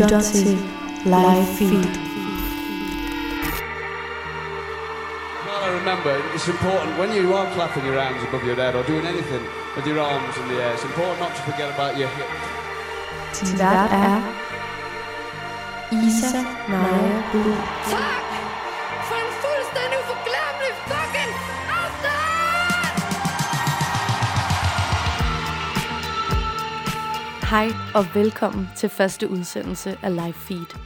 Du lytter til Live Feed. Well, I remember it's important when you are clapping your hands above your head or doing anything with your arms in the air. It's important not to forget about your hip. Din vært er Isa Naja Blue. Hej og velkommen til første udsendelse af Live Feed.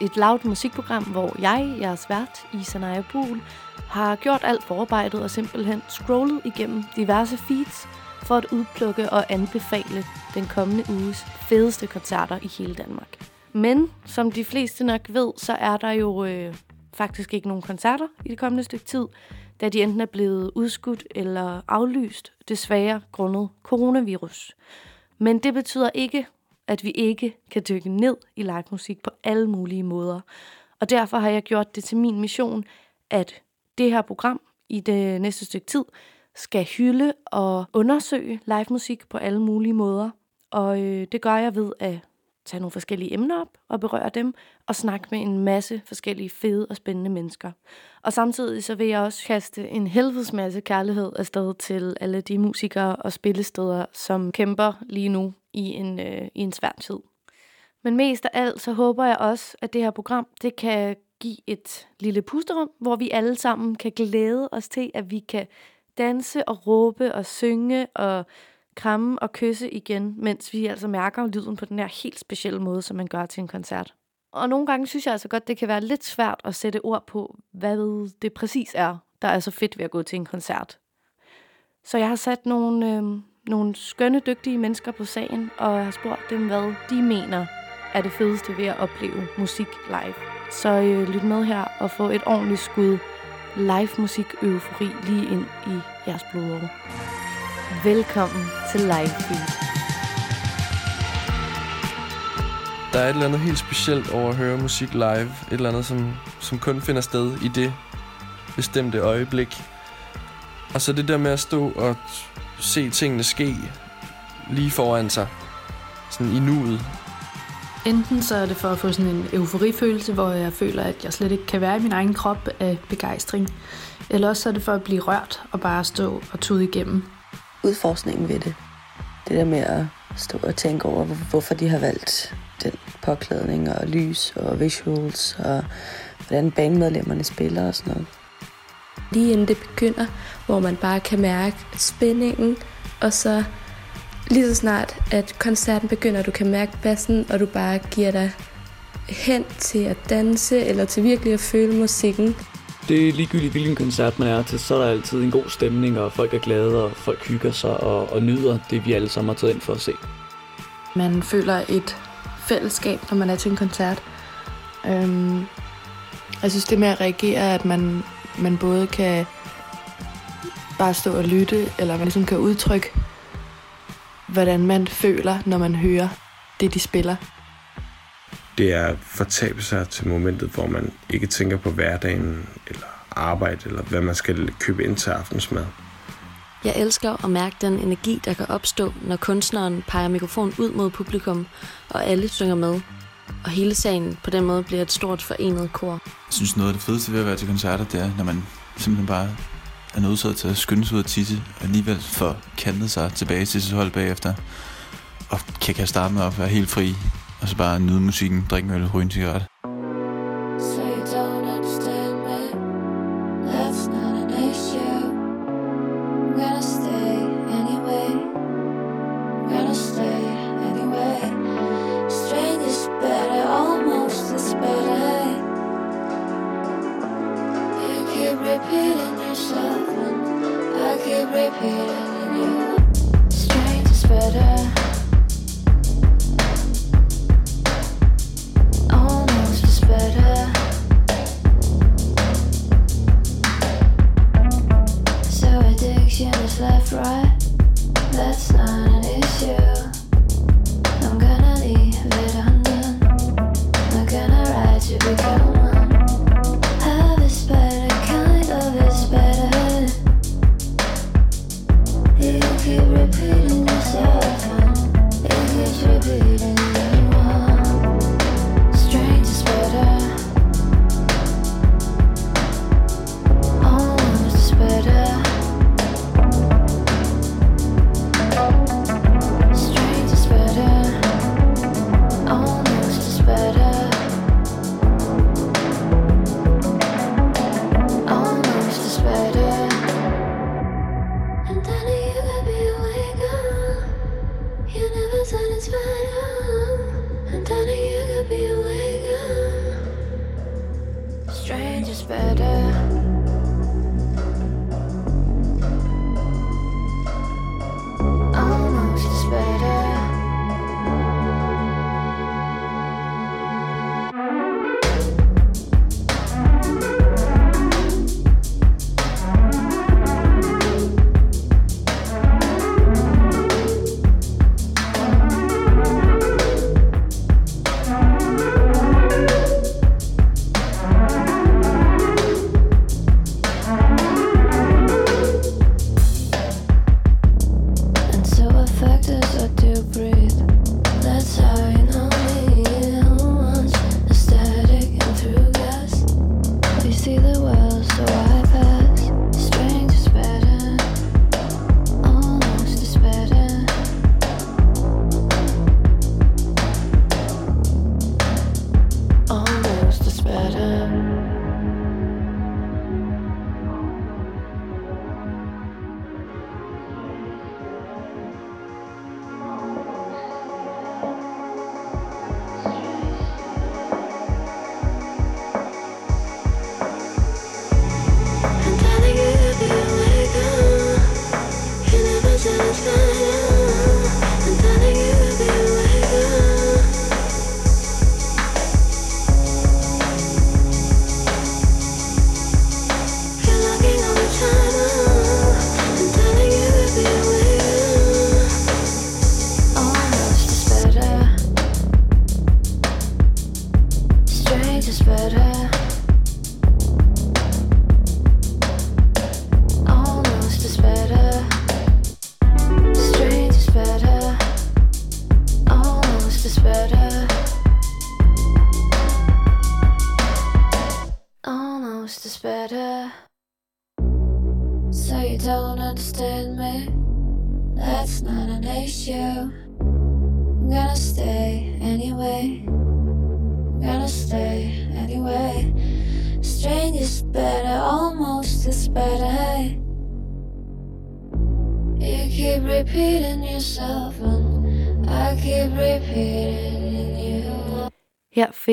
Et lavt musikprogram, hvor jeg, jeres vært, Isanaya Buhl, har gjort alt forarbejdet og simpelthen scrollet igennem diverse feeds for at udplukke og anbefale den kommende uges fedeste koncerter i hele Danmark. Men som de fleste nok ved, så er der jo øh, faktisk ikke nogen koncerter i det kommende stykke tid, da de enten er blevet udskudt eller aflyst, desværre grundet coronavirus. Men det betyder ikke, at vi ikke kan dykke ned i live musik på alle mulige måder. Og derfor har jeg gjort det til min mission, at det her program i det næste stykke tid skal hylde og undersøge live musik på alle mulige måder. Og øh, det gør jeg ved at tage nogle forskellige emner op og berøre dem, og snakke med en masse forskellige fede og spændende mennesker. Og samtidig så vil jeg også kaste en helvedes masse kærlighed afsted til alle de musikere og spillesteder, som kæmper lige nu i en, øh, i en svær tid. Men mest af alt, så håber jeg også, at det her program, det kan give et lille pusterum, hvor vi alle sammen kan glæde os til, at vi kan danse og råbe og synge og kramme og kysse igen, mens vi altså mærker lyden på den her helt specielle måde, som man gør til en koncert. Og nogle gange synes jeg altså godt, det kan være lidt svært at sætte ord på, hvad det præcis er, der er så fedt ved at gå til en koncert. Så jeg har sat nogle, øh, nogle skønne, dygtige mennesker på sagen, og jeg har spurgt dem, hvad de mener er det fedeste ved at opleve musik live. Så øh, lyt med her og få et ordentligt skud live musik eufori lige ind i jeres blodår. Velkommen til Live Feed. Der er et eller andet helt specielt over at høre musik live. Et eller andet, som, som kun finder sted i det bestemte øjeblik. Og så det der med at stå og se tingene ske lige foran sig. Sådan i nuet. Enten så er det for at få sådan en euforifølelse, hvor jeg føler, at jeg slet ikke kan være i min egen krop af begejstring. Eller også så er det for at blive rørt og bare stå og tude igennem udforskningen ved det. Det der med at stå og tænke over, hvorfor de har valgt den påklædning og lys og visuals og hvordan bandmedlemmerne spiller og sådan noget. lige inden det begynder, hvor man bare kan mærke spændingen, og så lige så snart, at koncerten begynder, du kan mærke bassen, og du bare giver dig hen til at danse, eller til virkelig at føle musikken. Det er ligegyldigt, hvilken koncert man er til, så er der altid en god stemning, og folk er glade, og folk hygger sig og, og nyder det, vi alle sammen har taget ind for at se. Man føler et fællesskab, når man er til en koncert. Øhm, jeg synes, det med at reagere, at man, man både kan bare stå og lytte, eller man ligesom kan udtrykke, hvordan man føler, når man hører det, de spiller det er at fortabe sig til momentet, hvor man ikke tænker på hverdagen, eller arbejde, eller hvad man skal købe ind til aftensmad. Jeg elsker at mærke den energi, der kan opstå, når kunstneren peger mikrofonen ud mod publikum, og alle synger med. Og hele sagen på den måde bliver et stort forenet kor. Jeg synes, noget af det fedeste ved at være til koncerter, det er, når man simpelthen bare er nødsaget til at skynde sig ud og tisse, og alligevel får kantet sig tilbage til sit hold bagefter, og kan kaste armene op og være helt fri, og så bare nyde musikken, drikke en øl, ryge en cigaret.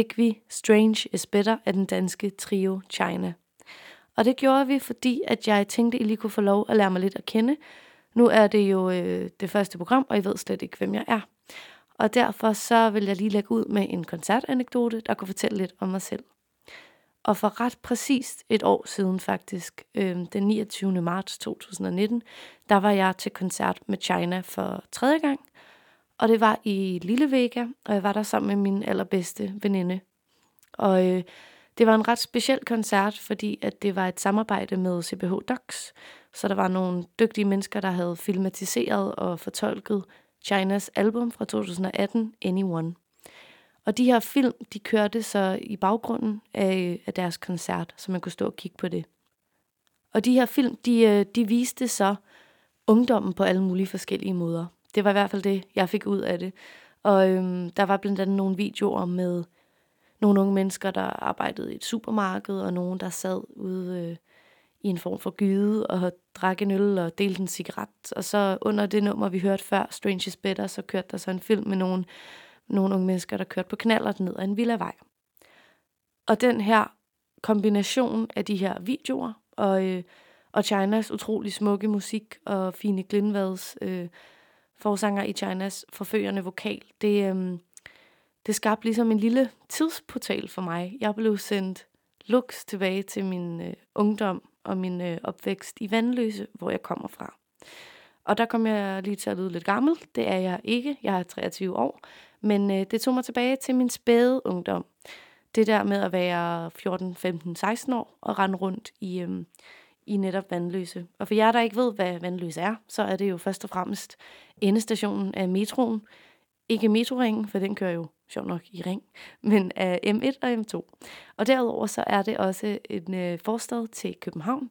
Fik vi Strange is Better af den danske trio China. Og det gjorde vi, fordi at jeg tænkte, at I lige kunne få lov at lære mig lidt at kende. Nu er det jo øh, det første program, og I ved slet ikke, hvem jeg er. Og derfor så vil jeg lige lægge ud med en koncertanekdote, der kunne fortælle lidt om mig selv. Og for ret præcist et år siden faktisk, øh, den 29. marts 2019, der var jeg til koncert med China for tredje gang. Og det var i Lille Vega, og jeg var der sammen med min allerbedste veninde. Og øh, det var en ret speciel koncert, fordi at det var et samarbejde med CBH Docs. Så der var nogle dygtige mennesker, der havde filmatiseret og fortolket Chinas album fra 2018, Anyone. Og de her film, de kørte så i baggrunden af, af deres koncert, så man kunne stå og kigge på det. Og de her film, de, øh, de viste så ungdommen på alle mulige forskellige måder. Det var i hvert fald det, jeg fik ud af det. Og øhm, der var blandt andet nogle videoer med nogle unge mennesker, der arbejdede i et supermarked, og nogen, der sad ude øh, i en form for gyde og drak en øl og delte en cigaret. Og så under det nummer, vi hørte før, Strange is Better, så kørte der så en film med nogle, nogle unge mennesker, der kørte på knaller ned ad en villavej. Og den her kombination af de her videoer og, øh, og Chinas utrolig smukke musik og Fine Glindvads øh, forsanger i Chinas forførende vokal, det, øhm, det skabte ligesom en lille tidsportal for mig. Jeg blev sendt lux tilbage til min øh, ungdom og min øh, opvækst i Vandløse, hvor jeg kommer fra. Og der kom jeg lige til at lyde lidt gammel. Det er jeg ikke. Jeg er 23 år. Men øh, det tog mig tilbage til min spæde ungdom. Det der med at være 14, 15, 16 år og rende rundt i, øh, i netop Vandløse. Og for jer, der ikke ved, hvad Vandløse er, så er det jo først og fremmest endestationen af metroen. Ikke metroringen, for den kører jo sjov nok i ring, men af M1 og M2. Og derudover så er det også en øh, forstad til København.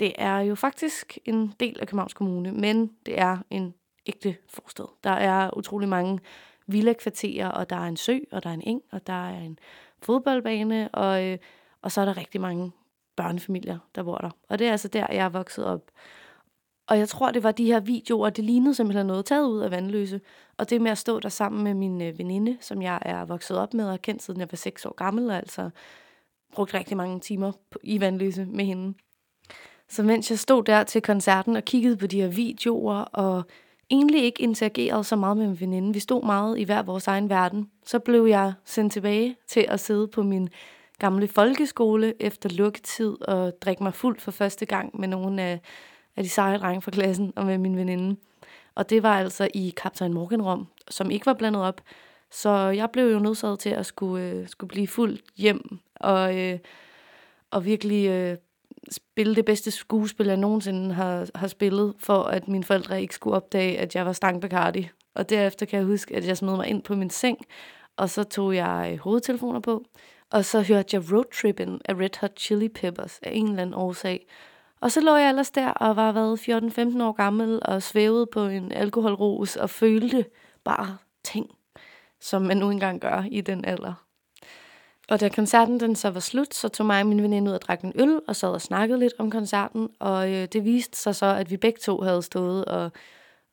Det er jo faktisk en del af Københavns Kommune, men det er en ægte forstad. Der er utrolig mange villa-kvarterer, og der er en sø, og der er en eng, og der er en fodboldbane, og, øh, og så er der rigtig mange børnefamilier, der bor der. Og det er altså der, jeg er vokset op. Og jeg tror, det var de her videoer, det lignede simpelthen noget taget ud af vandløse. Og det med at stå der sammen med min øh, veninde, som jeg er vokset op med og har kendt siden jeg var 6 år gammel, og altså brugt rigtig mange timer på, i vandløse med hende. Så mens jeg stod der til koncerten og kiggede på de her videoer, og egentlig ikke interagerede så meget med min veninde, vi stod meget i hver vores egen verden, så blev jeg sendt tilbage til at sidde på min gamle folkeskole efter lukketid og drikke mig fuld for første gang med nogle af, af de seje drenge fra klassen og med min veninde. Og det var altså i Kaptajn Morgenrom, som ikke var blandet op. Så jeg blev jo nødsaget til at skulle, øh, skulle blive fuldt hjem og, øh, og virkelig øh, spille det bedste skuespil, jeg nogensinde har, har spillet, for at mine forældre ikke skulle opdage, at jeg var Stang Bacardi. Og derefter kan jeg huske, at jeg smed mig ind på min seng, og så tog jeg øh, hovedtelefoner på, og så hørte jeg Road Trippin' af Red Hot Chili Peppers af en eller anden årsag. Og så lå jeg ellers der og var været 14-15 år gammel og svævede på en alkoholros og følte bare ting, som man nu engang gør i den alder. Og da koncerten den så var slut, så tog mig og min veninde ud og drak en øl og sad og snakkede lidt om koncerten. Og øh, det viste sig så, at vi begge to havde stået og,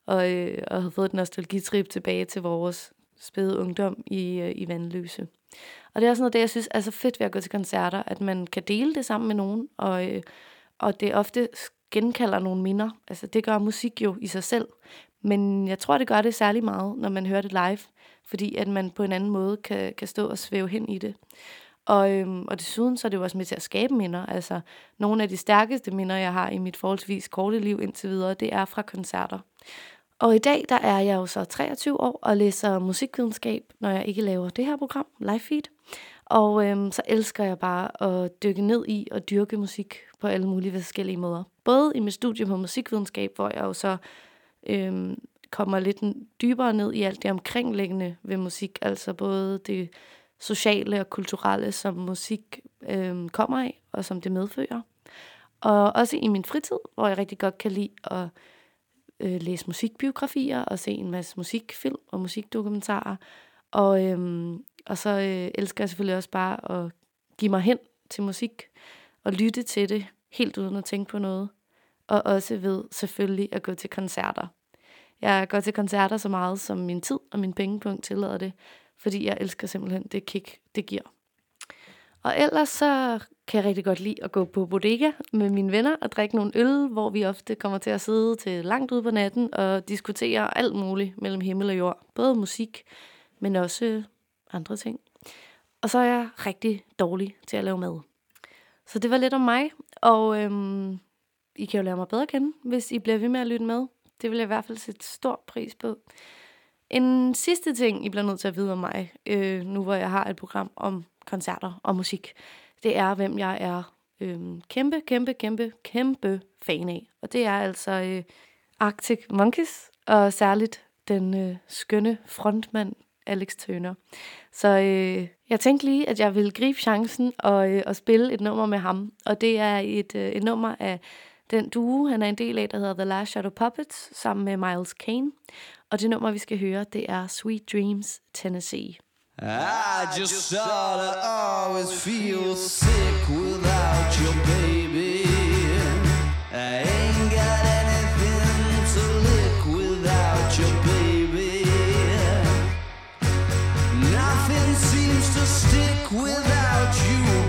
og, øh, og havde fået et nostalgitrip tilbage til vores spæde ungdom i, øh, i Vandløse. Og det er også noget, det jeg synes er så fedt ved at gå til koncerter, at man kan dele det sammen med nogen, og, øh, og det ofte genkalder nogle minder. Altså det gør musik jo i sig selv, men jeg tror, det gør det særlig meget, når man hører det live, fordi at man på en anden måde kan, kan stå og svæve hen i det. Og, øhm, og desuden så er det jo også med til at skabe minder. Altså, nogle af de stærkeste minder, jeg har i mit forholdsvis korte liv indtil videre, det er fra koncerter. Og i dag, der er jeg jo så 23 år og læser musikvidenskab, når jeg ikke laver det her program, Live Feed. Og øhm, så elsker jeg bare at dykke ned i og dyrke musik på alle mulige forskellige måder. Både i mit studie på musikvidenskab, hvor jeg jo så øhm, kommer lidt dybere ned i alt det omkringliggende ved musik, altså både det sociale og kulturelle, som musik øhm, kommer af, og som det medfører. Og også i min fritid, hvor jeg rigtig godt kan lide at øh, læse musikbiografier og se en masse musikfilm og musikdokumentarer. Og, øhm, og så øh, elsker jeg selvfølgelig også bare at give mig hen til musik og lytte til det, helt uden at tænke på noget. Og også ved selvfølgelig at gå til koncerter. Jeg går til koncerter så meget, som min tid og min pengepunkt tillader det, fordi jeg elsker simpelthen det kick, det giver. Og ellers så kan jeg rigtig godt lide at gå på bodega med mine venner og drikke nogle øl, hvor vi ofte kommer til at sidde til langt ud på natten og diskutere alt muligt mellem himmel og jord. Både musik, men også andre ting. Og så er jeg rigtig dårlig til at lave mad. Så det var lidt om mig, og øhm, I kan jo lære mig bedre at kende, hvis I bliver ved med at lytte med. Det vil jeg i hvert fald sætte stor pris på. En sidste ting, I bliver nødt til at vide om mig, øh, nu hvor jeg har et program om koncerter og musik, det er, hvem jeg er øhm, kæmpe, kæmpe, kæmpe, kæmpe fan af. Og det er altså øh, Arctic Monkeys, og særligt den øh, skønne frontmand Alex Turner. Så øh, jeg tænkte lige, at jeg ville gribe chancen og, øh, og spille et nummer med ham. Og det er et, øh, et nummer af den duo, han er en del af, der hedder The Last Shadow Puppets, sammen med Miles Kane. Og det nummer, vi skal høre, det er Sweet Dreams, Tennessee. I just sort of always feel sick without your baby. I ain't got anything to lick without your baby. Nothing seems to stick without you,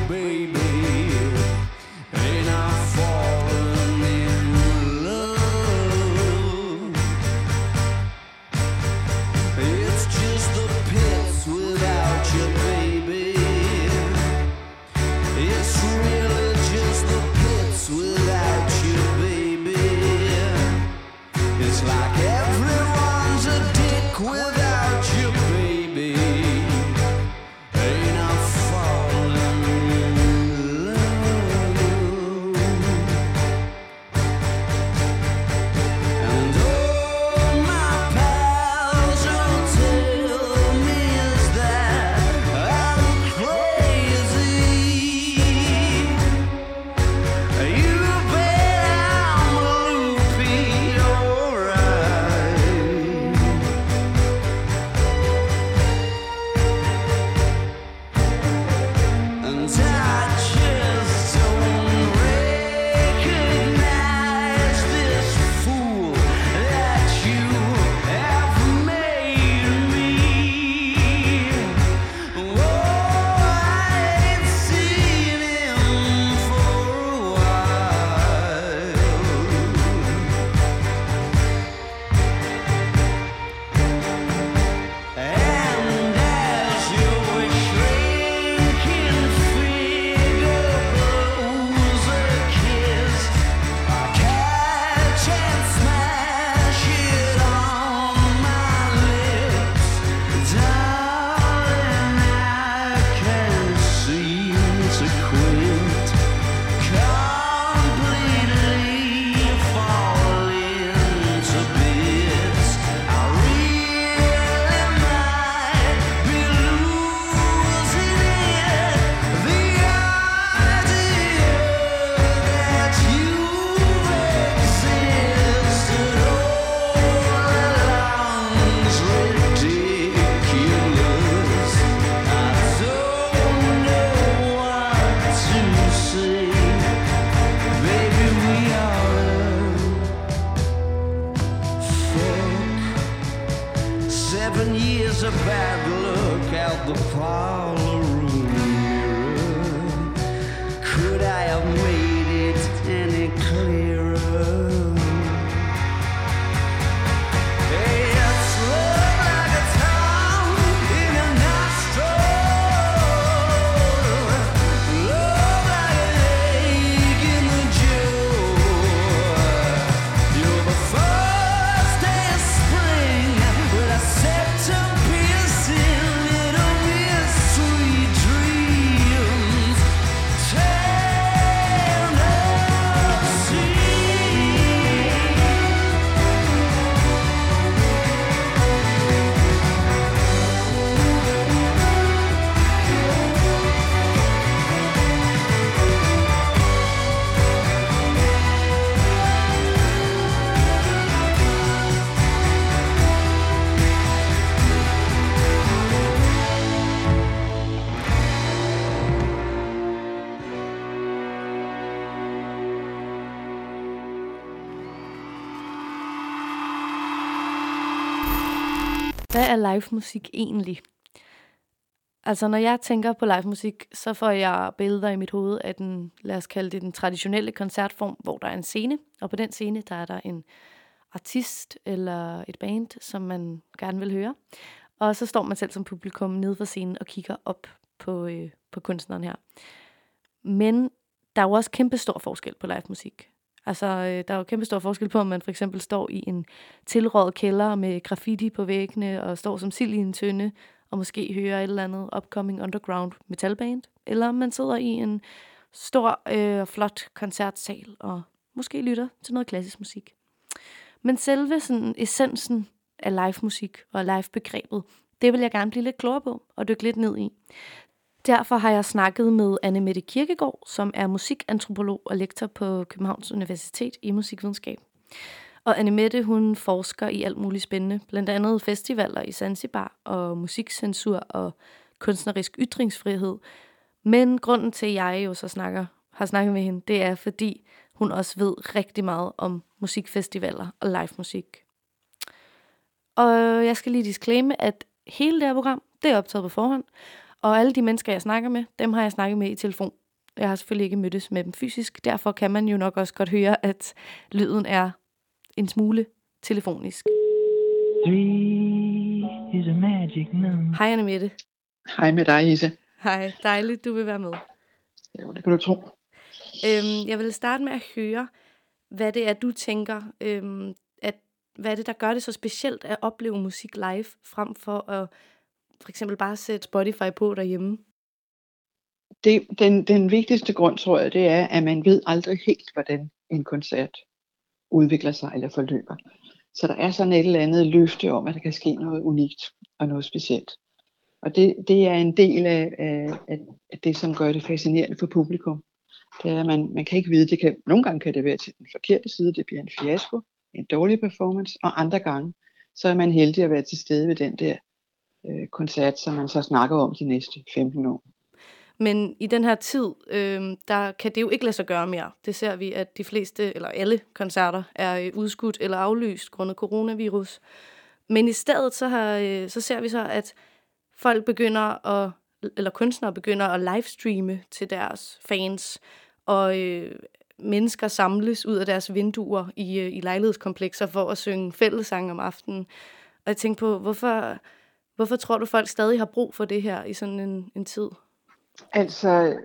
live musik egentlig? Altså, når jeg tænker på live musik, så får jeg billeder i mit hoved af den, lad os kalde det den traditionelle koncertform, hvor der er en scene, og på den scene, der er der en artist eller et band, som man gerne vil høre. Og så står man selv som publikum nede for scenen og kigger op på, øh, på kunstneren her. Men der er jo også kæmpe stor forskel på live musik. Altså, øh, der er jo kæmpe stor forskel på, om man for eksempel står i en tilrådet kælder med graffiti på væggene og står som sild i en tønde og måske hører et eller andet upcoming underground metalband, eller om man sidder i en stor, øh, flot koncertsal og måske lytter til noget klassisk musik. Men selve sådan essensen af live musik og live begrebet, det vil jeg gerne blive lidt klogere på og dykke lidt ned i. Derfor har jeg snakket med Anne Mette Kirkegaard, som er musikantropolog og lektor på Københavns Universitet i musikvidenskab. Og Anne Mette, hun forsker i alt muligt spændende, blandt andet festivaler i Zanzibar og musikcensur og kunstnerisk ytringsfrihed. Men grunden til, at jeg jo så snakker, har snakket med hende, det er, fordi hun også ved rigtig meget om musikfestivaler og live musik. Og jeg skal lige disclaime, at hele det her program, det er optaget på forhånd, og alle de mennesker, jeg snakker med, dem har jeg snakket med i telefon. Jeg har selvfølgelig ikke mødtes med dem fysisk, derfor kan man jo nok også godt høre, at lyden er en smule telefonisk. Hej Anne Mette. Hej med dig, Isa. Hej, dejligt du vil være med. Jo, det kan du tro. Øhm, jeg vil starte med at høre, hvad det er, du tænker, øhm, at, hvad er det, der gør det så specielt at opleve musik live, frem for at for eksempel bare sætte Spotify på derhjemme? Det, den, den vigtigste grund, tror jeg, det er, at man ved aldrig helt, hvordan en koncert udvikler sig eller forløber. Så der er sådan et eller andet løfte om, at der kan ske noget unikt og noget specielt. Og det, det er en del af, af, af det, som gør det fascinerende for publikum. Det er, at man, man kan ikke vide, det kan, nogle gange kan det være til den forkerte side, det bliver en fiasko, en dårlig performance, og andre gange, så er man heldig at være til stede ved den der øh, koncert, som man så snakker om de næste 15 år. Men i den her tid, øh, der kan det jo ikke lade sig gøre mere. Det ser vi, at de fleste, eller alle koncerter, er øh, udskudt eller aflyst grundet coronavirus. Men i stedet, så, har, øh, så ser vi så, at folk begynder at, eller kunstnere begynder at livestreame til deres fans, og øh, mennesker samles ud af deres vinduer i, øh, i lejlighedskomplekser for at synge fællesang om aftenen. Og jeg tænkte på, hvorfor, hvorfor tror du, folk stadig har brug for det her i sådan en, en tid? Altså, øh,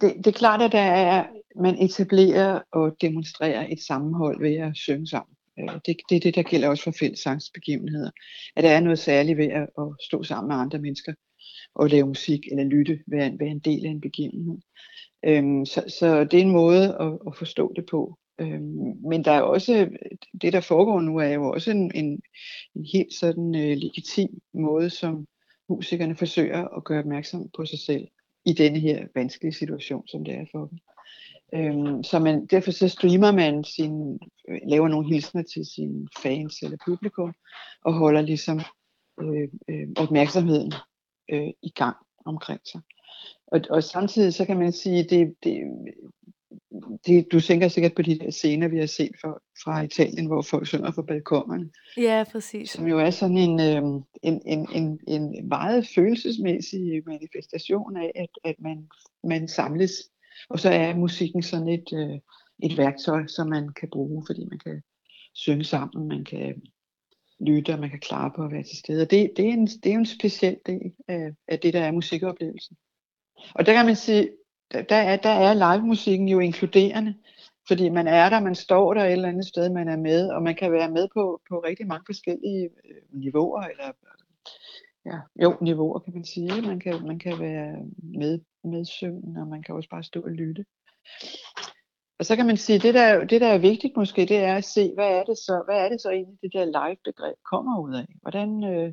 det, det er klart, at der er, man etablerer og demonstrerer et sammenhold ved at synge sammen. Øh, det, det er det, der gælder også for fællessangsbegivenheder. At der er noget særligt ved at, at stå sammen med andre mennesker og lave musik eller lytte, være, en- være en del af en begivenhed. Øhm, så, så det er en måde at, at forstå det på. Øhm, men der er også, det der foregår nu er jo også en, en, en helt sådan øh, legitim måde, som musikerne forsøger at gøre opmærksom på sig selv i denne her vanskelige situation, som det er for dem. Øhm, så man, derfor så streamer man sin, laver nogle hilsner til sine fans eller publikum, og holder ligesom øh, øh, opmærksomheden øh, i gang omkring sig. Og, og samtidig så kan man sige, det, det, det, du tænker sikkert på de der scener, vi har set fra, fra Italien, hvor folk synger fra balkonerne. Ja, præcis. Som jo er sådan en, øh, en, en, en, en meget følelsesmæssig manifestation af, at, at man, man samles. Og så er musikken sådan et, øh, et værktøj, som man kan bruge, fordi man kan synge sammen, man kan lytte, og man kan klare på at være til stede. Og det, det, er en, det er en speciel del af, af det, der er musikoplevelsen. Og der kan man sige, der, der er, der er live-musikken jo inkluderende, fordi man er der, man står der et eller andet sted, man er med, og man kan være med på, på rigtig mange forskellige øh, niveauer, eller ja, jo, niveauer kan man sige. Man kan, man kan være med, med syngen, og man kan også bare stå og lytte. Og så kan man sige, det der, det der er vigtigt måske, det er at se, hvad er det så, hvad er det så egentlig, det der live-begreb kommer ud af? Hvordan, øh,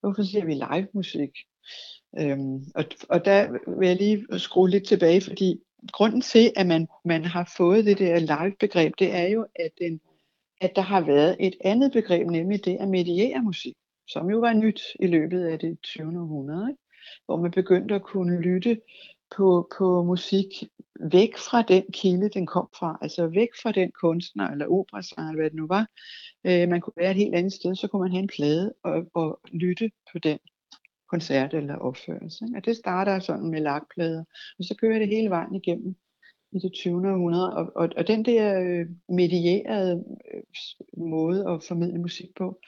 hvorfor siger vi live-musik? Øhm, og, og der vil jeg lige skrue lidt tilbage, fordi grunden til, at man, man har fået det der live-begreb, det er jo, at, den, at der har været et andet begreb, nemlig det at mediere musik, som jo var nyt i løbet af det 20. århundrede, ikke? hvor man begyndte at kunne lytte på, på musik væk fra den kilde, den kom fra, altså væk fra den kunstner eller operasanger, eller hvad det nu var. Øh, man kunne være et helt andet sted, så kunne man have en plade og, og lytte på den koncert eller opførelse. Ikke? Og det starter sådan med lakplader, og så kører det hele vejen igennem i det 20. århundrede. Og, og, og den der øh, medierede øh, måde at formidle musik på,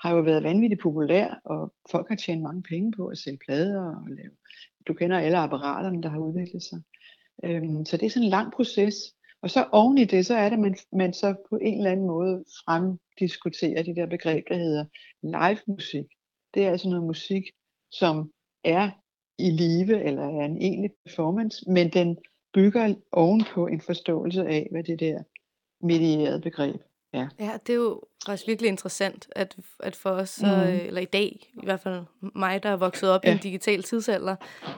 har jo været vanvittigt populær, og folk har tjent mange penge på at sælge plader og lave. Du kender alle apparaterne, der har udviklet sig. Øhm, så det er sådan en lang proces. Og så oven i det, så er det, at man, man så på en eller anden måde fremdiskuterer de der begreb, der hedder live musik. Det er altså noget musik, som er i live eller er en egentlig performance, men den bygger ovenpå en forståelse af, hvad det der medierede begreb er. Ja, det er jo faktisk virkelig interessant, at, at for os, mm. øh, eller i dag, i hvert fald mig, der er vokset op ja. i en digital tidsalder,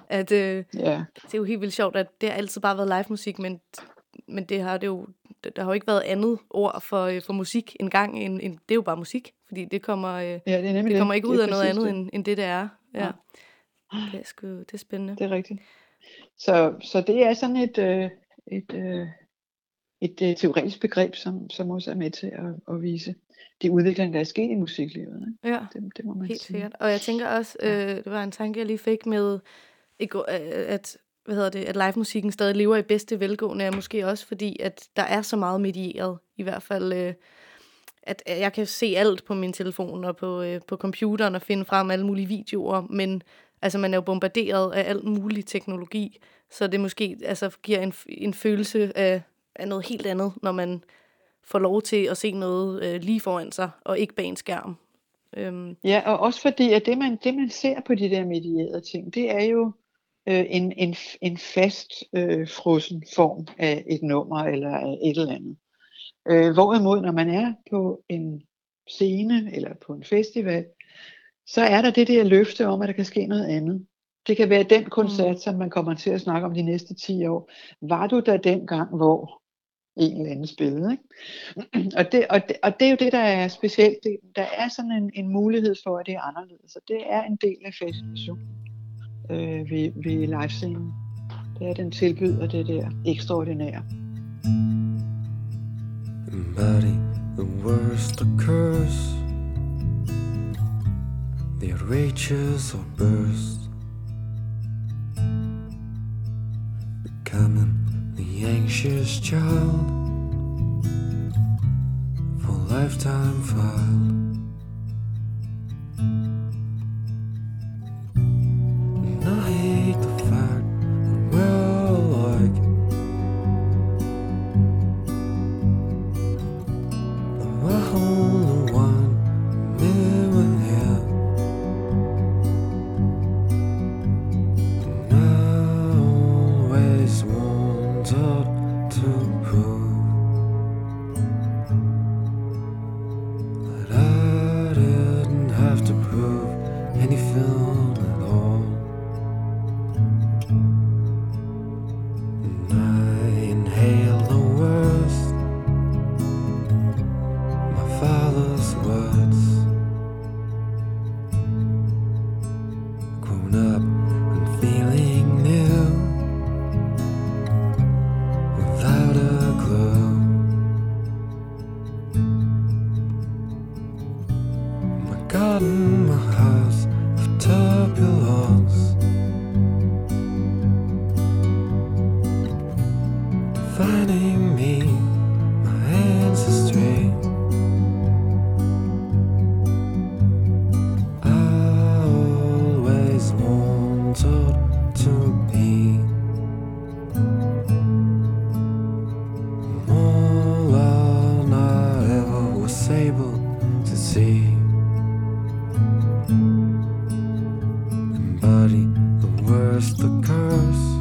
at øh, ja. det er jo helt vildt sjovt, at det har altid bare været live musik, men, men det har det jo, der har jo ikke været andet ord for, øh, for musik engang, end, end, det er jo bare musik, fordi det kommer, øh, ja, det, er det kommer ikke ud af noget andet, end, end det, det er. Ja. Det er, sgu, det er spændende. Det er rigtigt. Så, så det er sådan et, øh, et, øh, et øh, teoretisk begreb, som, som også er med til at, at vise de udviklinger, der er sket i musiklivet. Ikke? Ja, det, det må man helt sige. sikkert. Og jeg tænker også, øh, det var en tanke, jeg lige fik med, at hvad hedder det, at live-musikken stadig lever i bedste velgående, er måske også fordi, at der er så meget medieret, i hvert fald, øh, at jeg kan se alt på min telefon og på, øh, på computeren og finde frem alle mulige videoer, men altså, man er jo bombarderet af alt mulig teknologi, så det måske altså, giver en, en følelse af, af noget helt andet, når man får lov til at se noget øh, lige foran sig, og ikke bag en skærm. Øhm. Ja, og også fordi, at det man, det man ser på de der medierede ting, det er jo øh, en, en, en fast øh, frossen form af et nummer eller af et eller andet. Øh, hvorimod, når man er på en scene eller på en festival, så er der det der løfte om, at der kan ske noget andet. Det kan være den koncert, mm. som man kommer til at snakke om de næste 10 år. Var du der dengang, hvor en eller anden spillede? Ikke? Og, det, og, det, og det er jo det, der er specielt. Det, der er sådan en, en mulighed for, at det er anderledes. Og det er en del af fascinationen øh, ved, ved livescenen. Det er, den tilbyder det der ekstraordinære. Embody the worst occurs. The outrageous or burst. Becoming the anxious child. For lifetime filed curse.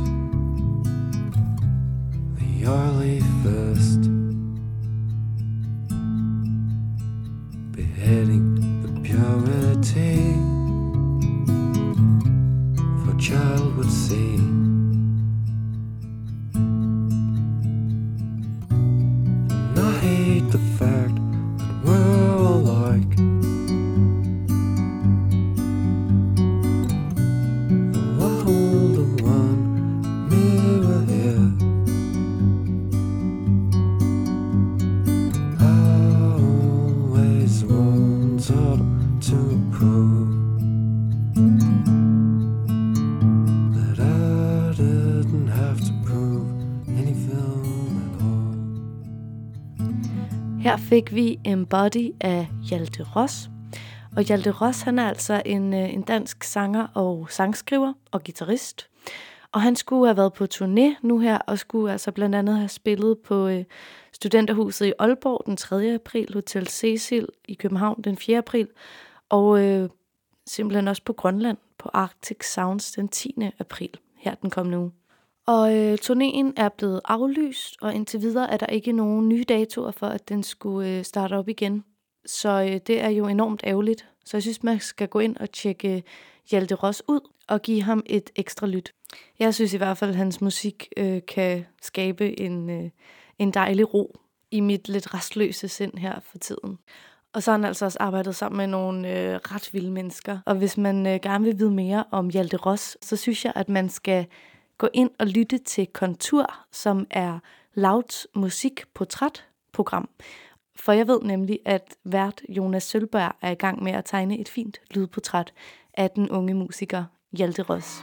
Her fik vi Embody af Hjalte Ross. Og Hjalte Ross, han er altså en, øh, en dansk sanger og sangskriver og guitarist. Og han skulle have været på turné nu her, og skulle altså blandt andet have spillet på øh, Studenterhuset i Aalborg den 3. april, Hotel Cecil i København den 4. april, og øh, simpelthen også på Grønland på Arctic Sounds den 10. april, her den kommende uge. Og øh, turnéen er blevet aflyst, og indtil videre er der ikke nogen nye datoer for, at den skulle øh, starte op igen. Så øh, det er jo enormt ærgerligt. Så jeg synes, man skal gå ind og tjekke øh, Hjalte Ross ud og give ham et ekstra lyt. Jeg synes i hvert fald, at hans musik øh, kan skabe en, øh, en dejlig ro i mit lidt restløse sind her for tiden. Og så har han altså også arbejdet sammen med nogle øh, ret vilde mennesker. Og hvis man øh, gerne vil vide mere om Hjalte Ross, så synes jeg, at man skal gå ind og lytte til Kontur, som er Louds musikportrætprogram. For jeg ved nemlig, at vært Jonas Sølberg er i gang med at tegne et fint lydportræt af den unge musiker Hjalte Ross.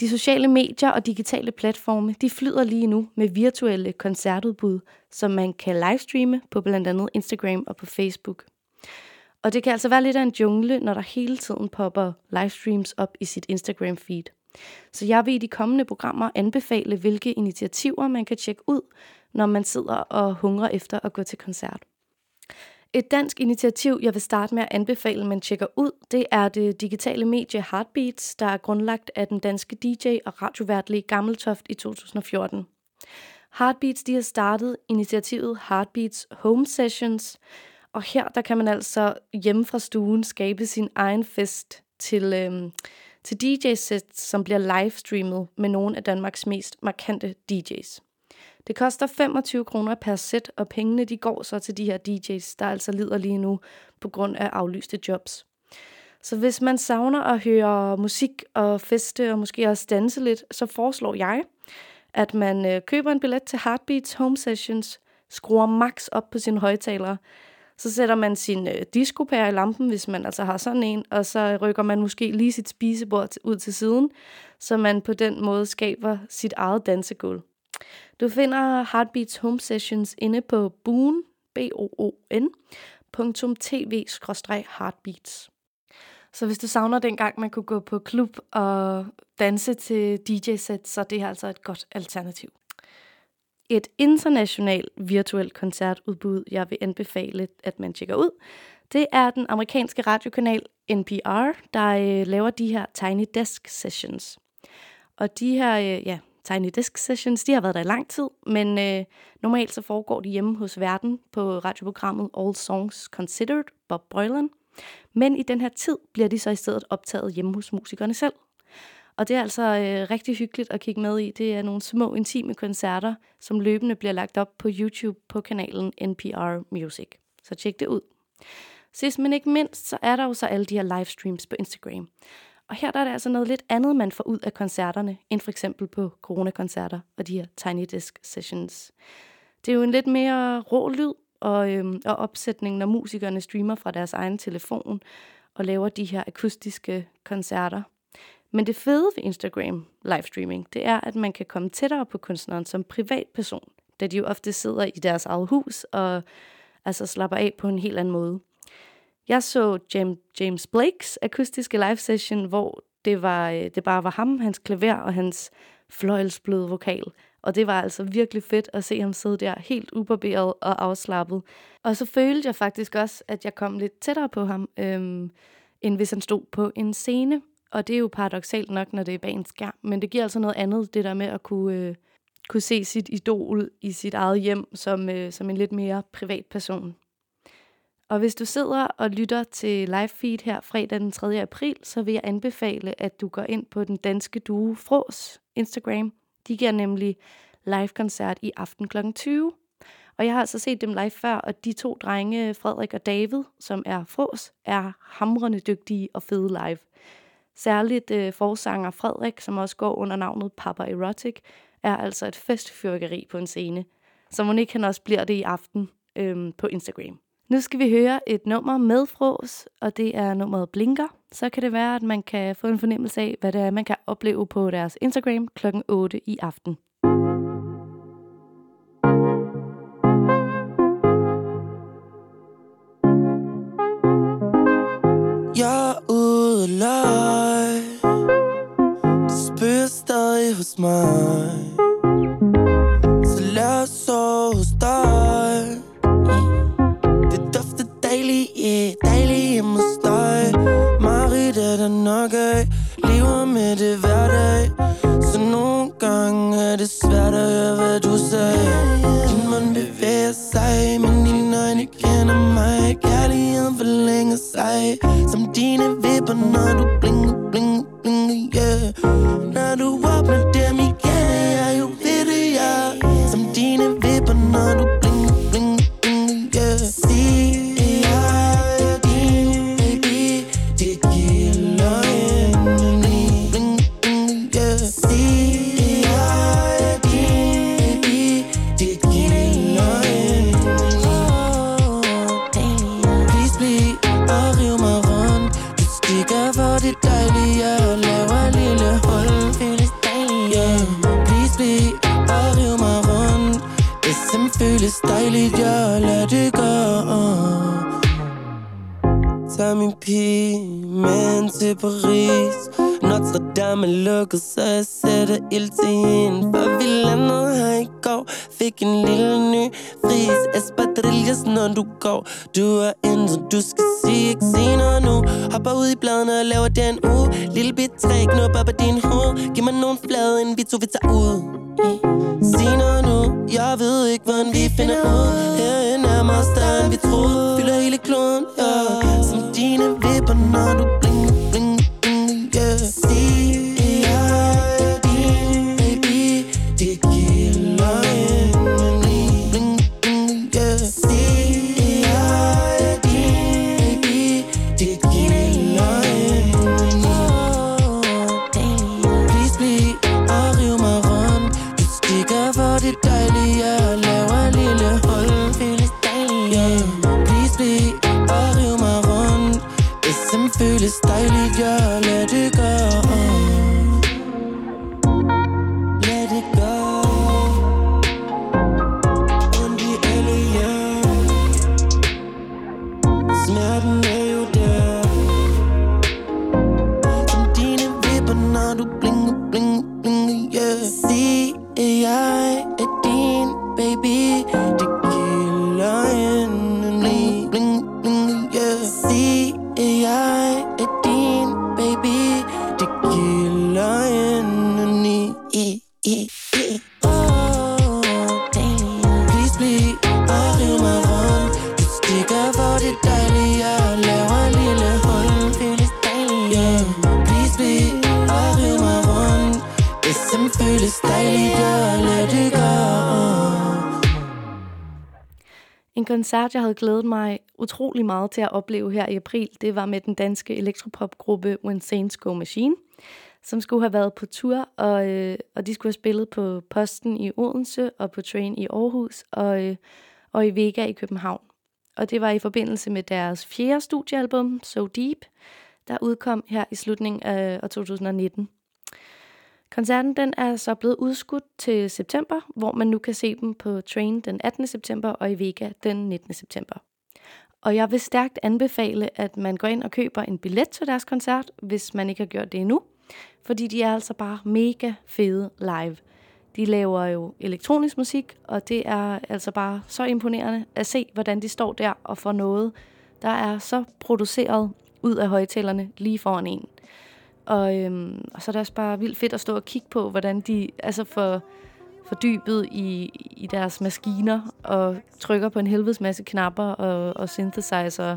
De sociale medier og digitale platforme, de flyder lige nu med virtuelle koncertudbud, som man kan livestreame på blandt andet Instagram og på Facebook. Og det kan altså være lidt af en jungle, når der hele tiden popper livestreams op i sit Instagram-feed. Så jeg vil i de kommende programmer anbefale, hvilke initiativer man kan tjekke ud, når man sidder og hungrer efter at gå til koncert. Et dansk initiativ, jeg vil starte med at anbefale, man tjekker ud, det er det digitale medie Heartbeats, der er grundlagt af den danske DJ og radiovært Le Gammeltoft i 2014. Heartbeats de har startet initiativet Heartbeats Home Sessions, og her der kan man altså hjemme fra stuen skabe sin egen fest til, øhm, til DJ-sæt, som bliver livestreamet med nogle af Danmarks mest markante DJ's. Det koster 25 kroner per sæt, og pengene de går så til de her DJ's, der altså lider lige nu på grund af aflyste jobs. Så hvis man savner at høre musik og feste og måske også danse lidt, så foreslår jeg, at man øh, køber en billet til Heartbeats Home Sessions, skruer max op på sine højtalere, så sætter man sin øh, discopære i lampen, hvis man altså har sådan en, og så rykker man måske lige sit spisebord ud til siden, så man på den måde skaber sit eget dansegulv. Du finder Heartbeats Home Sessions inde på boon, b o o n tv-heartbeats. Så hvis du savner dengang, man kunne gå på klub og danse til DJ-sæt, så det er altså et godt alternativ. Et internationalt virtuelt koncertudbud, jeg vil anbefale, at man tjekker ud, det er den amerikanske radiokanal NPR, der øh, laver de her Tiny Desk Sessions. Og de her, øh, ja, Tiny Desk Sessions, de har været der i lang tid, men øh, normalt så foregår de hjemme hos verden på radioprogrammet All Songs Considered, Bob Boylan. Men i den her tid bliver de så i stedet optaget hjemme hos musikerne selv. Og det er altså øh, rigtig hyggeligt at kigge med i. Det er nogle små, intime koncerter, som løbende bliver lagt op på YouTube på kanalen NPR Music. Så tjek det ud. Sidst men ikke mindst, så er der jo så alle de her livestreams på Instagram. Og her der er det altså noget lidt andet, man får ud af koncerterne, end for eksempel på coronakoncerter og de her Tiny Desk Sessions. Det er jo en lidt mere rå lyd og, øhm, og opsætning, når musikerne streamer fra deres egen telefon og laver de her akustiske koncerter. Men det fede ved Instagram livestreaming, det er, at man kan komme tættere på kunstneren som privatperson, da de jo ofte sidder i deres eget hus og altså slapper af på en helt anden måde. Jeg så James Blakes akustiske live session, hvor det, var, øh, det bare var ham, hans klaver og hans fløjelsbløde vokal. Og det var altså virkelig fedt at se ham sidde der helt ubarberet og afslappet. Og så følte jeg faktisk også, at jeg kom lidt tættere på ham, øhm, end hvis han stod på en scene. Og det er jo paradoxalt nok, når det er bag en skærm. Men det giver altså noget andet, det der med at kunne, øh, kunne se sit idol i sit eget hjem som, øh, som en lidt mere privat person. Og hvis du sidder og lytter til live feed her fredag den 3. april, så vil jeg anbefale, at du går ind på den danske duo Fros Instagram. De giver nemlig live-koncert i aften kl. 20. Og jeg har altså set dem live før, og de to drenge, Frederik og David, som er Fros, er hamrende dygtige og fede live. Særligt øh, forsanger Frederik, som også går under navnet Papa Erotic, er altså et festfyrkeri på en scene. Så må ikke han også bliver det i aften øhm, på Instagram. Nu skal vi høre et nummer med Fros, og det er nummeret Blinker. Så kan det være, at man kan få en fornemmelse af, hvad det er, man kan opleve på deres Instagram kl. 8 i aften. Hos mig Så lad os sove hos dig. Det dufter dejligt, yeah, dejligt hjemme hos dig Marit er der nok af Lever med det hverdag Så nogle gange er det svært at høre, hvad du sagde. Din mund bevæger sig Men dine øjne kender mig. Kærligheden forlænger sig Som dine vipper, når du blinker, blinker, blinker, yeah. Når du åbner dem igen, er jeg til Paris. Notre Dame er lukket, så jeg sætter ild til hende. For vi landede her i går Fik en lille ny fris. Espadrilles, når du går. Du er intet, du skal sige Ikke senere nu. Hopper ud i bladene og laver den u Lille bit træ, knupper på din hoved Giv mig nogle flade, inden vi to vi tager ud. Senere nu. Jeg ved ikke, hvordan vi finder ud. Herinde er mig større, end vi troede. Fylder hele kloden, ja. Som dine vipper, når du jeg er din baby koncert, jeg havde glædet mig utrolig meget til at opleve her i april, det var med den danske elektropopgruppe When Saints Go Machine, som skulle have været på tur, og, øh, og de skulle have spillet på Posten i Odense, og på Train i Aarhus, og, øh, og i Vega i København. Og det var i forbindelse med deres fjerde studiealbum, So Deep, der udkom her i slutningen af af 2019. Koncerten den er så blevet udskudt til september, hvor man nu kan se dem på Train den 18. september og i Vega den 19. september. Og jeg vil stærkt anbefale, at man går ind og køber en billet til deres koncert, hvis man ikke har gjort det endnu. Fordi de er altså bare mega fede live. De laver jo elektronisk musik, og det er altså bare så imponerende at se, hvordan de står der og får noget, der er så produceret ud af højtalerne lige foran en. Og, øhm, og så er det også bare vildt fedt at stå og kigge på, hvordan de altså for fordybet i, i deres maskiner og trykker på en helvedes masse knapper og, og synthesizer.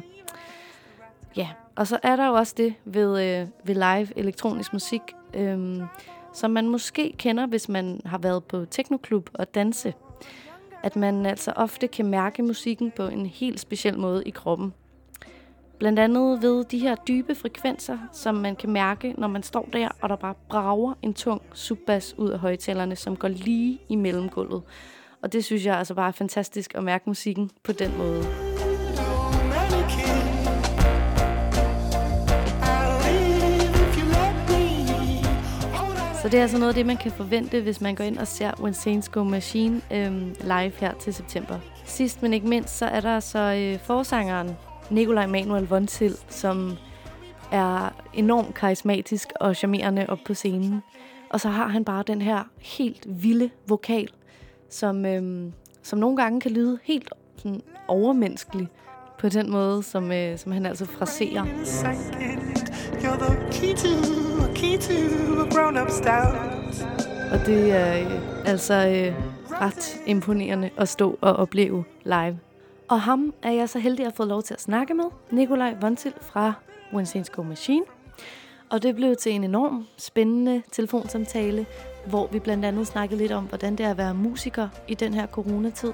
Ja, og så er der jo også det ved, øh, ved live elektronisk musik, øhm, som man måske kender, hvis man har været på teknoklub og danse. At man altså ofte kan mærke musikken på en helt speciel måde i kroppen. Blandt andet ved de her dybe frekvenser, som man kan mærke, når man står der, og der bare brager en tung subbas ud af højtalerne, som går lige i mellemgulvet. Og det synes jeg altså bare er fantastisk at mærke musikken på den måde. Så det er altså noget af det, man kan forvente, hvis man går ind og ser When Saints Go Machine øhm, live her til september. Sidst men ikke mindst, så er der så øh, forsangeren Nikolaj Manuel Vontil, som er enormt karismatisk og charmerende op på scenen. Og så har han bare den her helt vilde vokal, som, øhm, som nogle gange kan lyde helt sådan overmenneskelig på den måde, som, øh, som han altså fraserer. Og det er øh, altså øh, ret imponerende at stå og opleve live. Og ham er jeg så heldig at få lov til at snakke med, Nikolaj Vontil fra Wednesday's Go Machine. Og det blev til en enorm spændende telefonsamtale, hvor vi blandt andet snakkede lidt om, hvordan det er at være musiker i den her coronatid,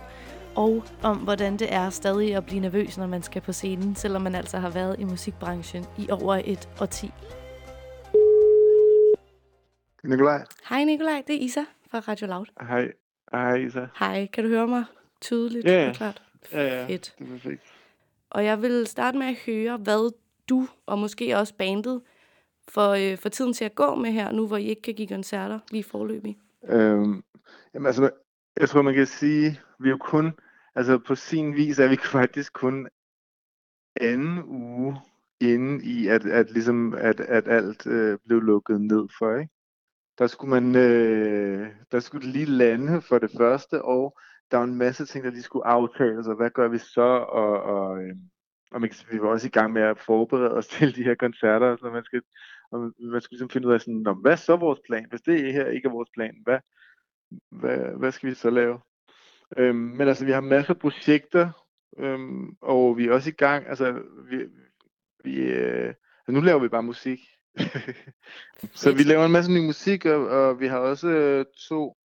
og om hvordan det er stadig at blive nervøs, når man skal på scenen, selvom man altså har været i musikbranchen i over et årti. Nikolaj. Hej Nikolaj, det er Isa fra Radio Loud. Hej. Hej, Isa. Hej, kan du høre mig tydeligt Ja, ja. og klart? Ja, ja. Fedt. Det er perfekt. Og jeg vil starte med at høre, hvad du og måske også bandet for, øh, for tiden til at gå med her, nu hvor I ikke kan give koncerter lige forløbig. Øhm, jamen altså, jeg tror, man kan sige, vi er jo kun, altså på sin vis er vi faktisk kun anden uge inde i, at, at, ligesom, at, at alt øh, blev lukket ned for, ikke? Der skulle man, øh, der skulle det lige lande for det første, og der var en masse ting, der lige skulle aftales, og hvad gør vi så, og, og, øh, og man vi var også i gang med at forberede os til de her koncerter, så man skal, og man skal ligesom finde ud af sådan, "Nå, hvad er så vores plan? Hvis det her ikke er vores plan, hvad, hvad, hvad skal vi så lave? Øhm, men altså, vi har masser af projekter, øhm, og vi er også i gang, altså, vi, vi, øh, altså, nu laver vi bare musik. så vi laver en masse ny musik, og, og vi har også øh, to,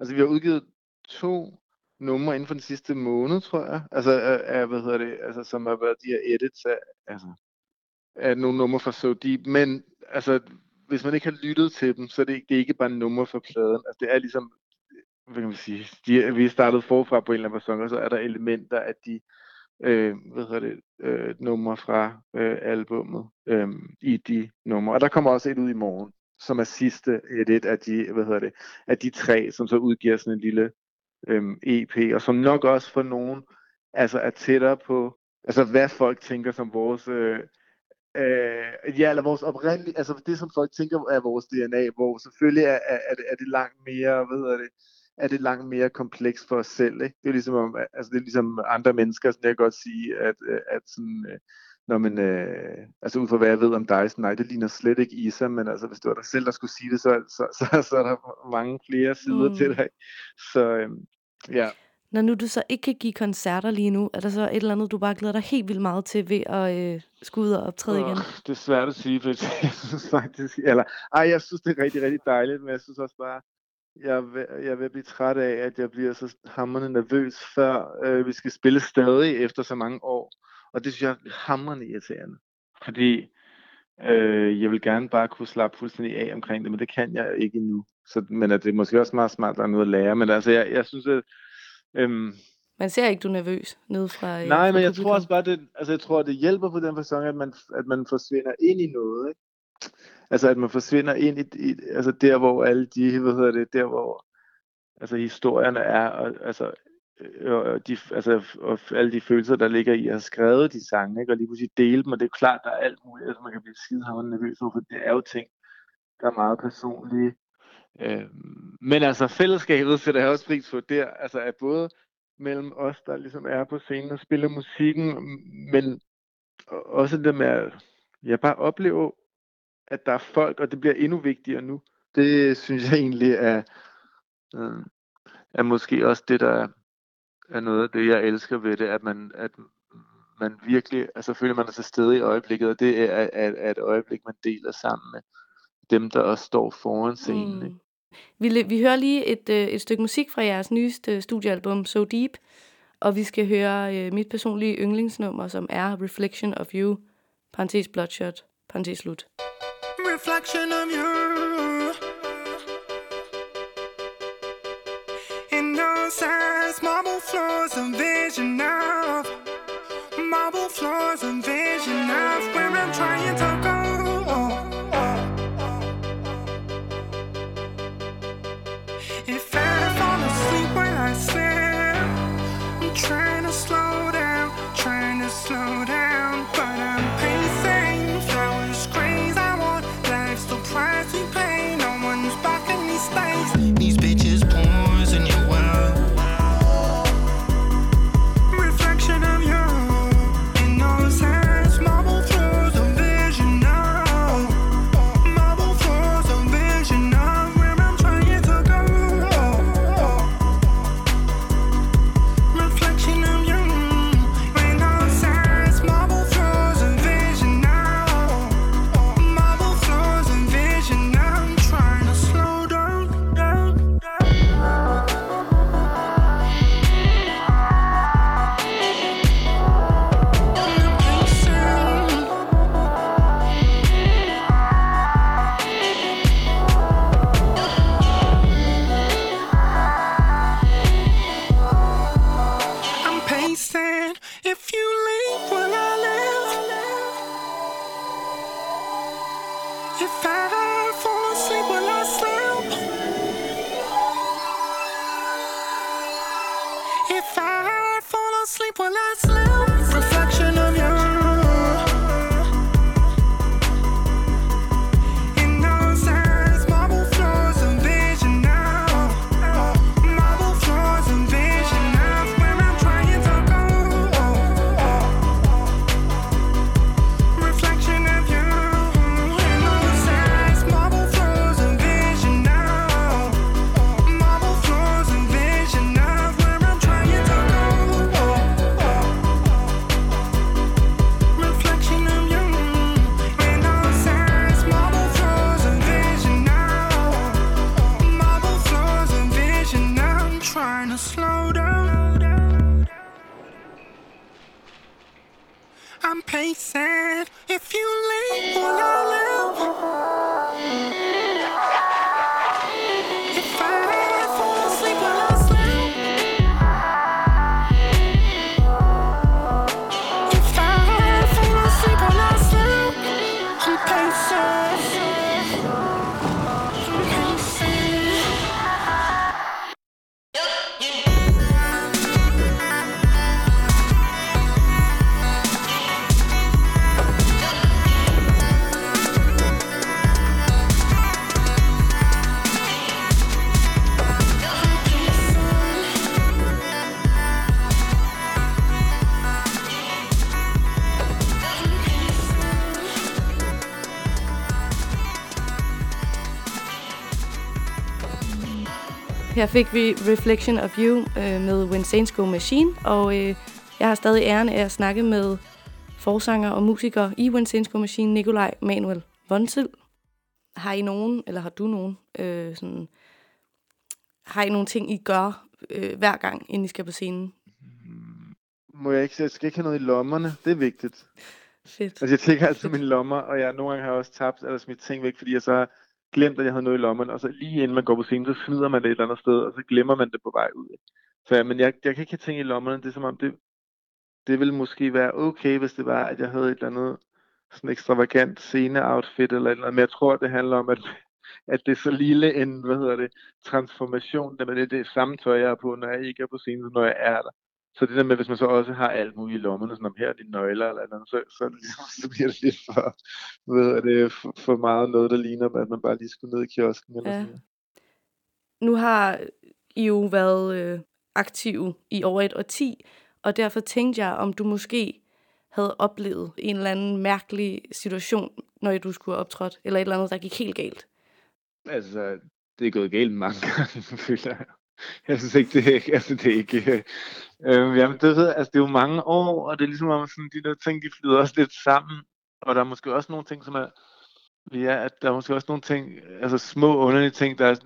altså vi har udgivet to numre inden for den sidste måned, tror jeg, altså, af, hvad hedder det, altså, som har været de her edits af, altså, af nogle numre fra So Deep, men altså, hvis man ikke har lyttet til dem, så er det, det er ikke bare numre fra pladen, altså det er ligesom, øh, hvad kan man sige, de, vi er startet forfra på en eller anden facon, og så er der elementer af de, øh, hvad hedder det, øh, numre fra øh, albummet øh, i de numre, og der kommer også et ud i morgen, som er sidste edit af de, hvad hedder det, af de tre, som så udgiver sådan en lille øhm, EP, og som nok også for nogen altså er tættere på, altså hvad folk tænker som vores, øh, øh, ja, eller vores oprindelige, altså det som folk tænker er vores DNA, hvor selvfølgelig er, er, er, det, er det langt mere, hvad hedder det, er det langt mere kompleks for os selv, ikke? Det er ligesom, altså det er ligesom andre mennesker, sådan jeg kan godt sige, at, øh, at sådan, øh, øh, når man, øh, altså ud fra hvad jeg ved om dig, sådan, nej, det ligner slet ikke Isa, men altså hvis det var dig selv, der skulle sige det, så, så, så, så er der mange flere sider Mm. til dig. Så øhm, ja, Når nu du så ikke kan give koncerter lige nu, er der så et eller andet, du bare glæder dig helt vildt meget til ved at øh, skulle ud og optræde igen? Åh, det er svært at sige, for jeg synes faktisk, eller, ej, jeg synes, det er rigtig, rigtig dejligt, men jeg synes også bare, jeg jeg at blive træt af, at jeg bliver så hammerende nervøs, før øh, vi skal spille stadig efter så mange år. Og det synes jeg er hammerende irriterende. Fordi øh, jeg vil gerne bare kunne slappe fuldstændig af omkring det, men det kan jeg ikke endnu. Så, men at det er måske også meget smart, at der er noget at lære. Men altså, jeg, jeg synes, at... Øhm, Man ser ikke, du er nervøs nede fra øh, Nej, fra men jeg publikum. tror også bare, det, altså jeg tror, det hjælper på den fasong, at man, at man forsvinder ind i noget, ikke? Altså at man forsvinder ind i, i altså der, hvor alle de, hvad hedder det, der hvor altså historierne er, og, altså, Øh, og, de, altså, og alle de følelser, der ligger i at have skrevet de sange, ikke? og lige pludselig dele dem, og det er jo klart, der er alt muligt, altså man kan blive skidehammerende nervøs over, for det er jo ting, der er meget personlige, Øh, men altså fællesskabet sætter jeg også pris på der, altså at både mellem os, der ligesom er på scenen og spiller musikken, men også det med at jeg bare opleve, at der er folk, og det bliver endnu vigtigere nu. Det synes jeg egentlig er, øh, er måske også det, der er noget af det, jeg elsker ved det, at man, at man virkelig, altså føler man er til stede i øjeblikket, og det er, er, er et øjeblik, man deler sammen med dem, der også står foran scenen. Mm. Vi, vi hører lige et, øh, et stykke musik fra jeres nyeste studiealbum, So Deep, og vi skal høre øh, mit personlige yndlingsnummer, som er Reflection of You, parentes Bloodshot, parentes slut. reflection of you in marble floors a vision of marble floors a vision of where i'm trying to go Her fik vi Reflection of You øh, med When Saints Go Machine, og øh, jeg har stadig æren af at snakke med forsanger og musiker i When Saints Go Machine, Nikolaj Manuel Vonsil. Har I nogen, eller har du nogen, øh, sådan, har I nogle ting, I gør øh, hver gang, inden I skal på scenen? Må jeg ikke sige, jeg skal ikke have noget i lommerne, det er vigtigt. Fedt. Altså jeg tænker altid mine lommer, og jeg nogle gange har jeg også tabt eller smidt ting væk, fordi jeg så har glemt, at jeg havde noget i lommen, og så lige inden man går på scenen, så smider man det et eller andet sted, og så glemmer man det på vej ud. Så ja, men jeg, jeg kan ikke have ting i lommerne, det er som om, det, det ville måske være okay, hvis det var, at jeg havde et eller andet sådan ekstravagant scene-outfit eller et eller andet, men jeg tror, det handler om, at, at det er så lille en, hvad hedder det, transformation, det er det, det samme tøj, jeg er på, når jeg ikke er på scenen, når jeg er der. Så det der med, hvis man så også har alt muligt i lommerne, sådan om her er dine nøgler eller noget, så, så, det ligesom, så bliver det lidt for, hvad hedder det, for, for meget noget, der ligner, at man bare lige skulle ned i kiosken eller Ja. sådan noget. nu har I jo været øh, aktive i over et årti, og derfor tænkte jeg, om du måske havde oplevet en eller anden mærkelig situation, når du skulle have optrådt, eller et eller andet, der gik helt galt. Altså, det er gået galt mange gange, føler jeg. Jeg synes ikke, det er, altså, det er ikke... Øh, øhm, jamen, det, ved, altså, det er jo mange år, og det er ligesom om sådan, de der ting, de flyder også lidt sammen. Og der er måske også nogle ting, som er... Ja, at der er måske også nogle ting, altså små underlige ting, der er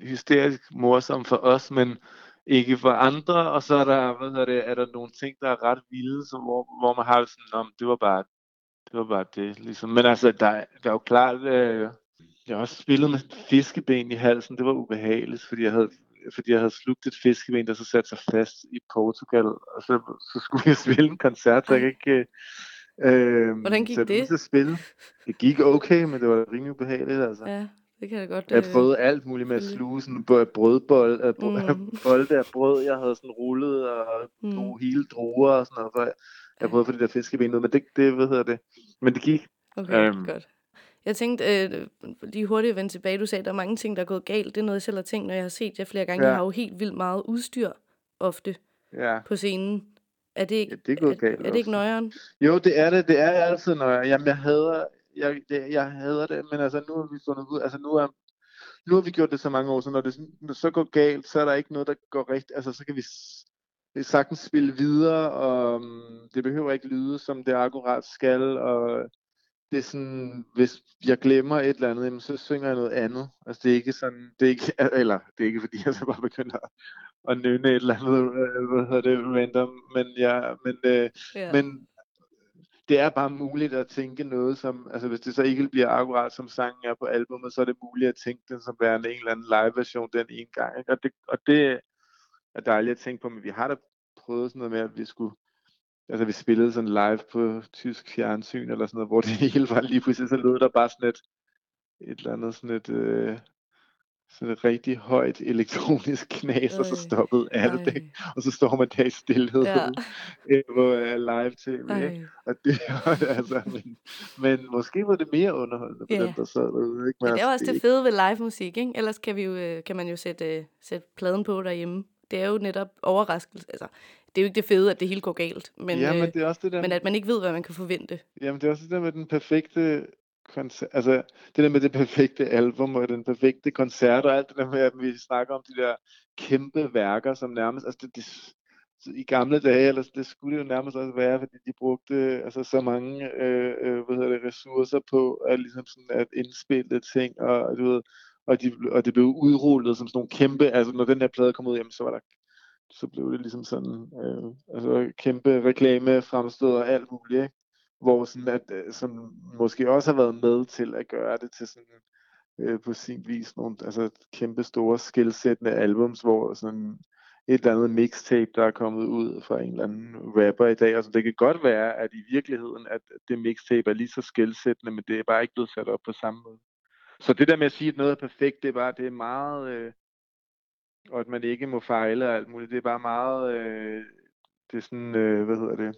hysterisk morsomme for os, men ikke for andre, og så er der, hvad hedder det, er der nogle ting, der er ret vilde, som, hvor, hvor man har sådan, om det var bare det, var bare det ligesom. Men altså, der, der er jo klart, øh, jeg har også spillet med fiskeben i halsen, det var ubehageligt, fordi jeg havde fordi jeg havde slugt et fiskeben, der så satte sig fast i Portugal, og så, så skulle jeg spille en koncert, så jeg ikke... Øh, Hvordan gik så det? At spille. Det gik okay, men det var rimelig ubehageligt, altså. Ja, det kan jeg godt... Jeg øh, prøvede alt muligt med at sluge sådan brødbold, øh, brød, Mm. bolde af brød, jeg havde sådan rullet og Mm. drog hele druer og sådan noget. Så jeg, jeg prøvede for de der fiskeben men det, det, hvad hedder det, men det gik. Okay, Øhm, godt. Jeg tænkte, øh, lige hurtigt at vende tilbage, du sagde, at der er mange ting, der er gået galt. Det er noget, jeg selv har tænkt, når jeg har set jer flere gange. Ja. Jeg har jo helt vildt meget udstyr ofte Ja. på scenen. Er det ikke, Ja, det er gået er, galt er det ikke nøjeren? Jo, det er det. Det er altid, jeg, jamen, jeg hader, jeg, det, jeg hader det, men altså, nu har vi fundet ud, altså, nu er, nu har vi gjort det så mange år, så når det når så går galt, så er der ikke noget, der går rigtigt, altså, så kan vi, sagtens spille videre, og um, det behøver ikke lyde, som det akkurat skal, og det er sådan, hvis jeg glemmer et eller andet, jamen, så synger jeg noget andet. Altså, det er ikke sådan, det er ikke, eller, det er ikke, fordi jeg så bare begynder at, at nynne et eller andet, øh, hvad hedder det, random, men ja, men, øh, Ja. men det er bare muligt at tænke noget som, altså hvis det så ikke bliver akkurat som sangen er på albumet, så er det muligt at tænke den som værende en eller anden live version den ene gang. Ikke? Og, det, og det er dejligt at tænke på, men vi har da prøvet sådan noget med, at vi skulle, altså vi spillede sådan live på tysk fjernsyn eller sådan noget, hvor det hele var lige pludselig, så lød der bare sådan et, et eller andet sådan et, øh, sådan et rigtig højt elektronisk knas, og så stoppede alt det. Og så står man der i stillhed Ja. øh, på uh, live tv. Ikke? Og det, altså, men, men måske var det mere underholdende på Ja. den, der sad derude. Ikke? Men det er også det fede ved live musik, ikke? Ellers kan, vi jo, øh, kan man jo sætte, øh, sætte pladen på derhjemme. Det er jo netop overraskelse. Altså, det er jo ikke det fede, at det hele går galt, men, Ja, men øh, det er også det der men at man ikke ved, hvad man kan forvente. Jamen, det er også det der med den perfekte koncert, altså det der med det perfekte album og den perfekte koncert og alt det der med, at vi snakker om de der kæmpe værker, som nærmest, altså det, det, i gamle dage, eller det skulle jo nærmest også være, fordi de brugte altså så mange øh, øh, hvad hedder det, ressourcer på at, ligesom sådan, at indspille ting, og, du ved, og, de, og det blev udrullet som sådan nogle kæmpe, altså når den der plade kom ud, jamen, så var der så blev det ligesom sådan, øh, altså kæmpe reklame fremstød og alt muligt, ikke? hvor sådan at, øh, som måske også har været med til at gøre det til sådan øh, på sin vis nogle altså kæmpe store skilsættende albums, hvor sådan et eller andet mixtape, der er kommet ud fra en eller anden rapper i dag. Altså det kan godt være, at i virkeligheden, at det mixtape er lige så skilsættende, men det er bare ikke blevet sat op på samme måde. Så det der med at sige, at noget er perfekt, det er bare, det er meget, øh, og at man ikke må fejle og alt muligt, det er bare meget, øh, det er sådan, øh, hvad hedder det,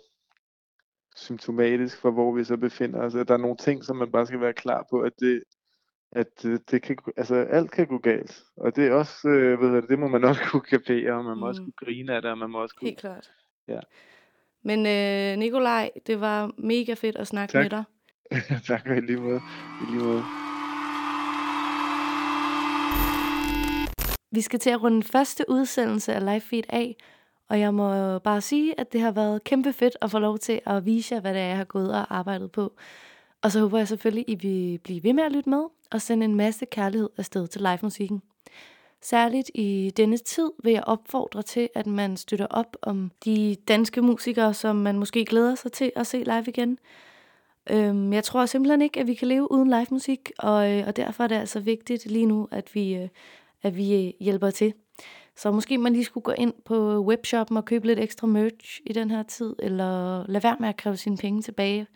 symptomatisk for, hvor vi så befinder os. At der er nogle ting, som man bare skal være klar på, at det, at det kan, altså alt kan gå galt. Og det er også, øh, hvad hedder det, det må man også kunne kapere, og man må også Mm. kunne grine af det, og man må også kunne... Helt klart. Ja. Men øh, Nikolaj, det var mega fedt at snakke Tak. med dig. tak i lige måde. I lige måde. Vi skal til at runde første udsendelse af Live Feed af, og jeg må bare sige, at det har været kæmpe fedt at få lov til at vise jer, hvad det er, jeg har gået og arbejdet på. Og så håber jeg selvfølgelig, I vil blive ved med at lytte med og sende en masse kærlighed afsted til live-musikken. Særligt i denne tid vil jeg opfordre til, at man støtter op om de danske musikere, som man måske glæder sig til at se live igen. Øhm, jeg tror simpelthen ikke, at vi kan leve uden live musik, og, øh, og derfor er det altså vigtigt lige nu, at vi, øh, at vi øh, hjælper til. Så måske man lige skulle gå ind på webshoppen og købe lidt ekstra merch i den her tid, eller lade være med at kræve sine penge tilbage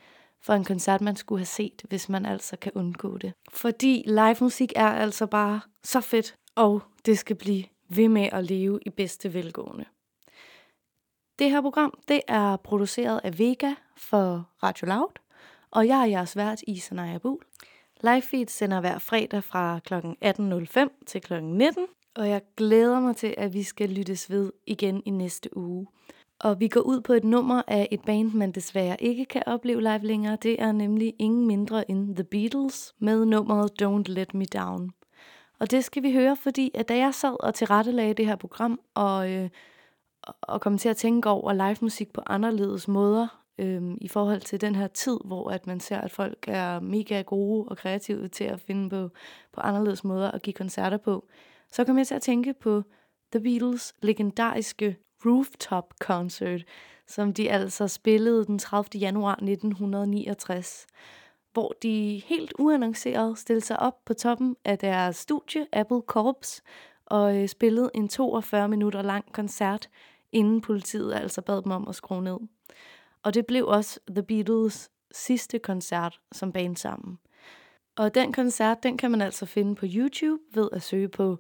for en koncert, man skulle have set, hvis man altså kan undgå det. Fordi live musik er altså bare så fedt, og det skal blive ved med at leve i bedste velgående. Det her program, det er produceret af Vega for Radio Loud, og jeg er jeres vært, Isanaya Buhl. Livefeed sender hver fredag fra kl. 18.05 til kl. 19, Og jeg glæder mig til, at vi skal lyttes ved igen i næste uge. Og vi går ud på et nummer af et band, man desværre ikke kan opleve live længere. Det er nemlig ingen mindre end The Beatles med nummeret Don't Let Me Down. Og det skal vi høre, fordi at da jeg sad og tilrettelagde det her program, og, øh, og kom til at tænke over live musik på anderledes måder, øhm, i forhold til den her tid, hvor at man ser, at folk er mega gode og kreative til at finde på, på anderledes måder at give koncerter på, så kom jeg til at tænke på The Beatles legendariske Rooftop Concert, som de altså spillede den 30. januar 1969, hvor de helt uannonceret stillede sig op på toppen af deres studie Apple Corps og øh, spillede en 42 minutter lang koncert, inden politiet altså bad dem om at skrue ned. Og det blev også The Beatles sidste koncert som band sammen. Og den koncert, den kan man altså finde på YouTube ved at søge på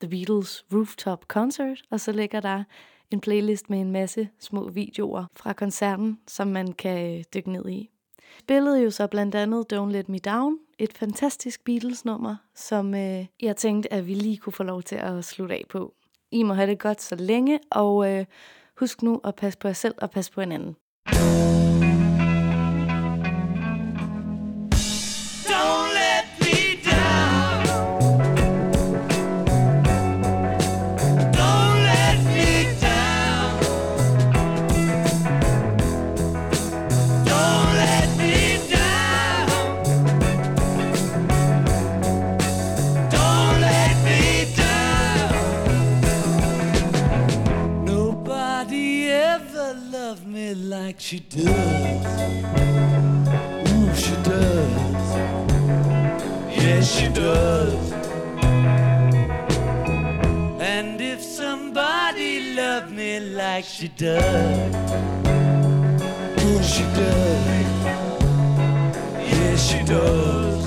The Beatles Rooftop Concert, og så ligger der en playlist med en masse små videoer fra koncerten, som man kan øh, dykke ned i. Spillede jo så blandt andet Don't Let Me Down, et fantastisk Beatles-nummer, som øh, jeg tænkte, at vi lige kunne få lov til at slutte af på. I må have det godt så længe, og øh, husk nu at passe på jer selv og passe på hinanden. Don't like she does. Ooh, she does. Yes, she does. And if somebody loved me like she does, oh, she does. Yes, she does.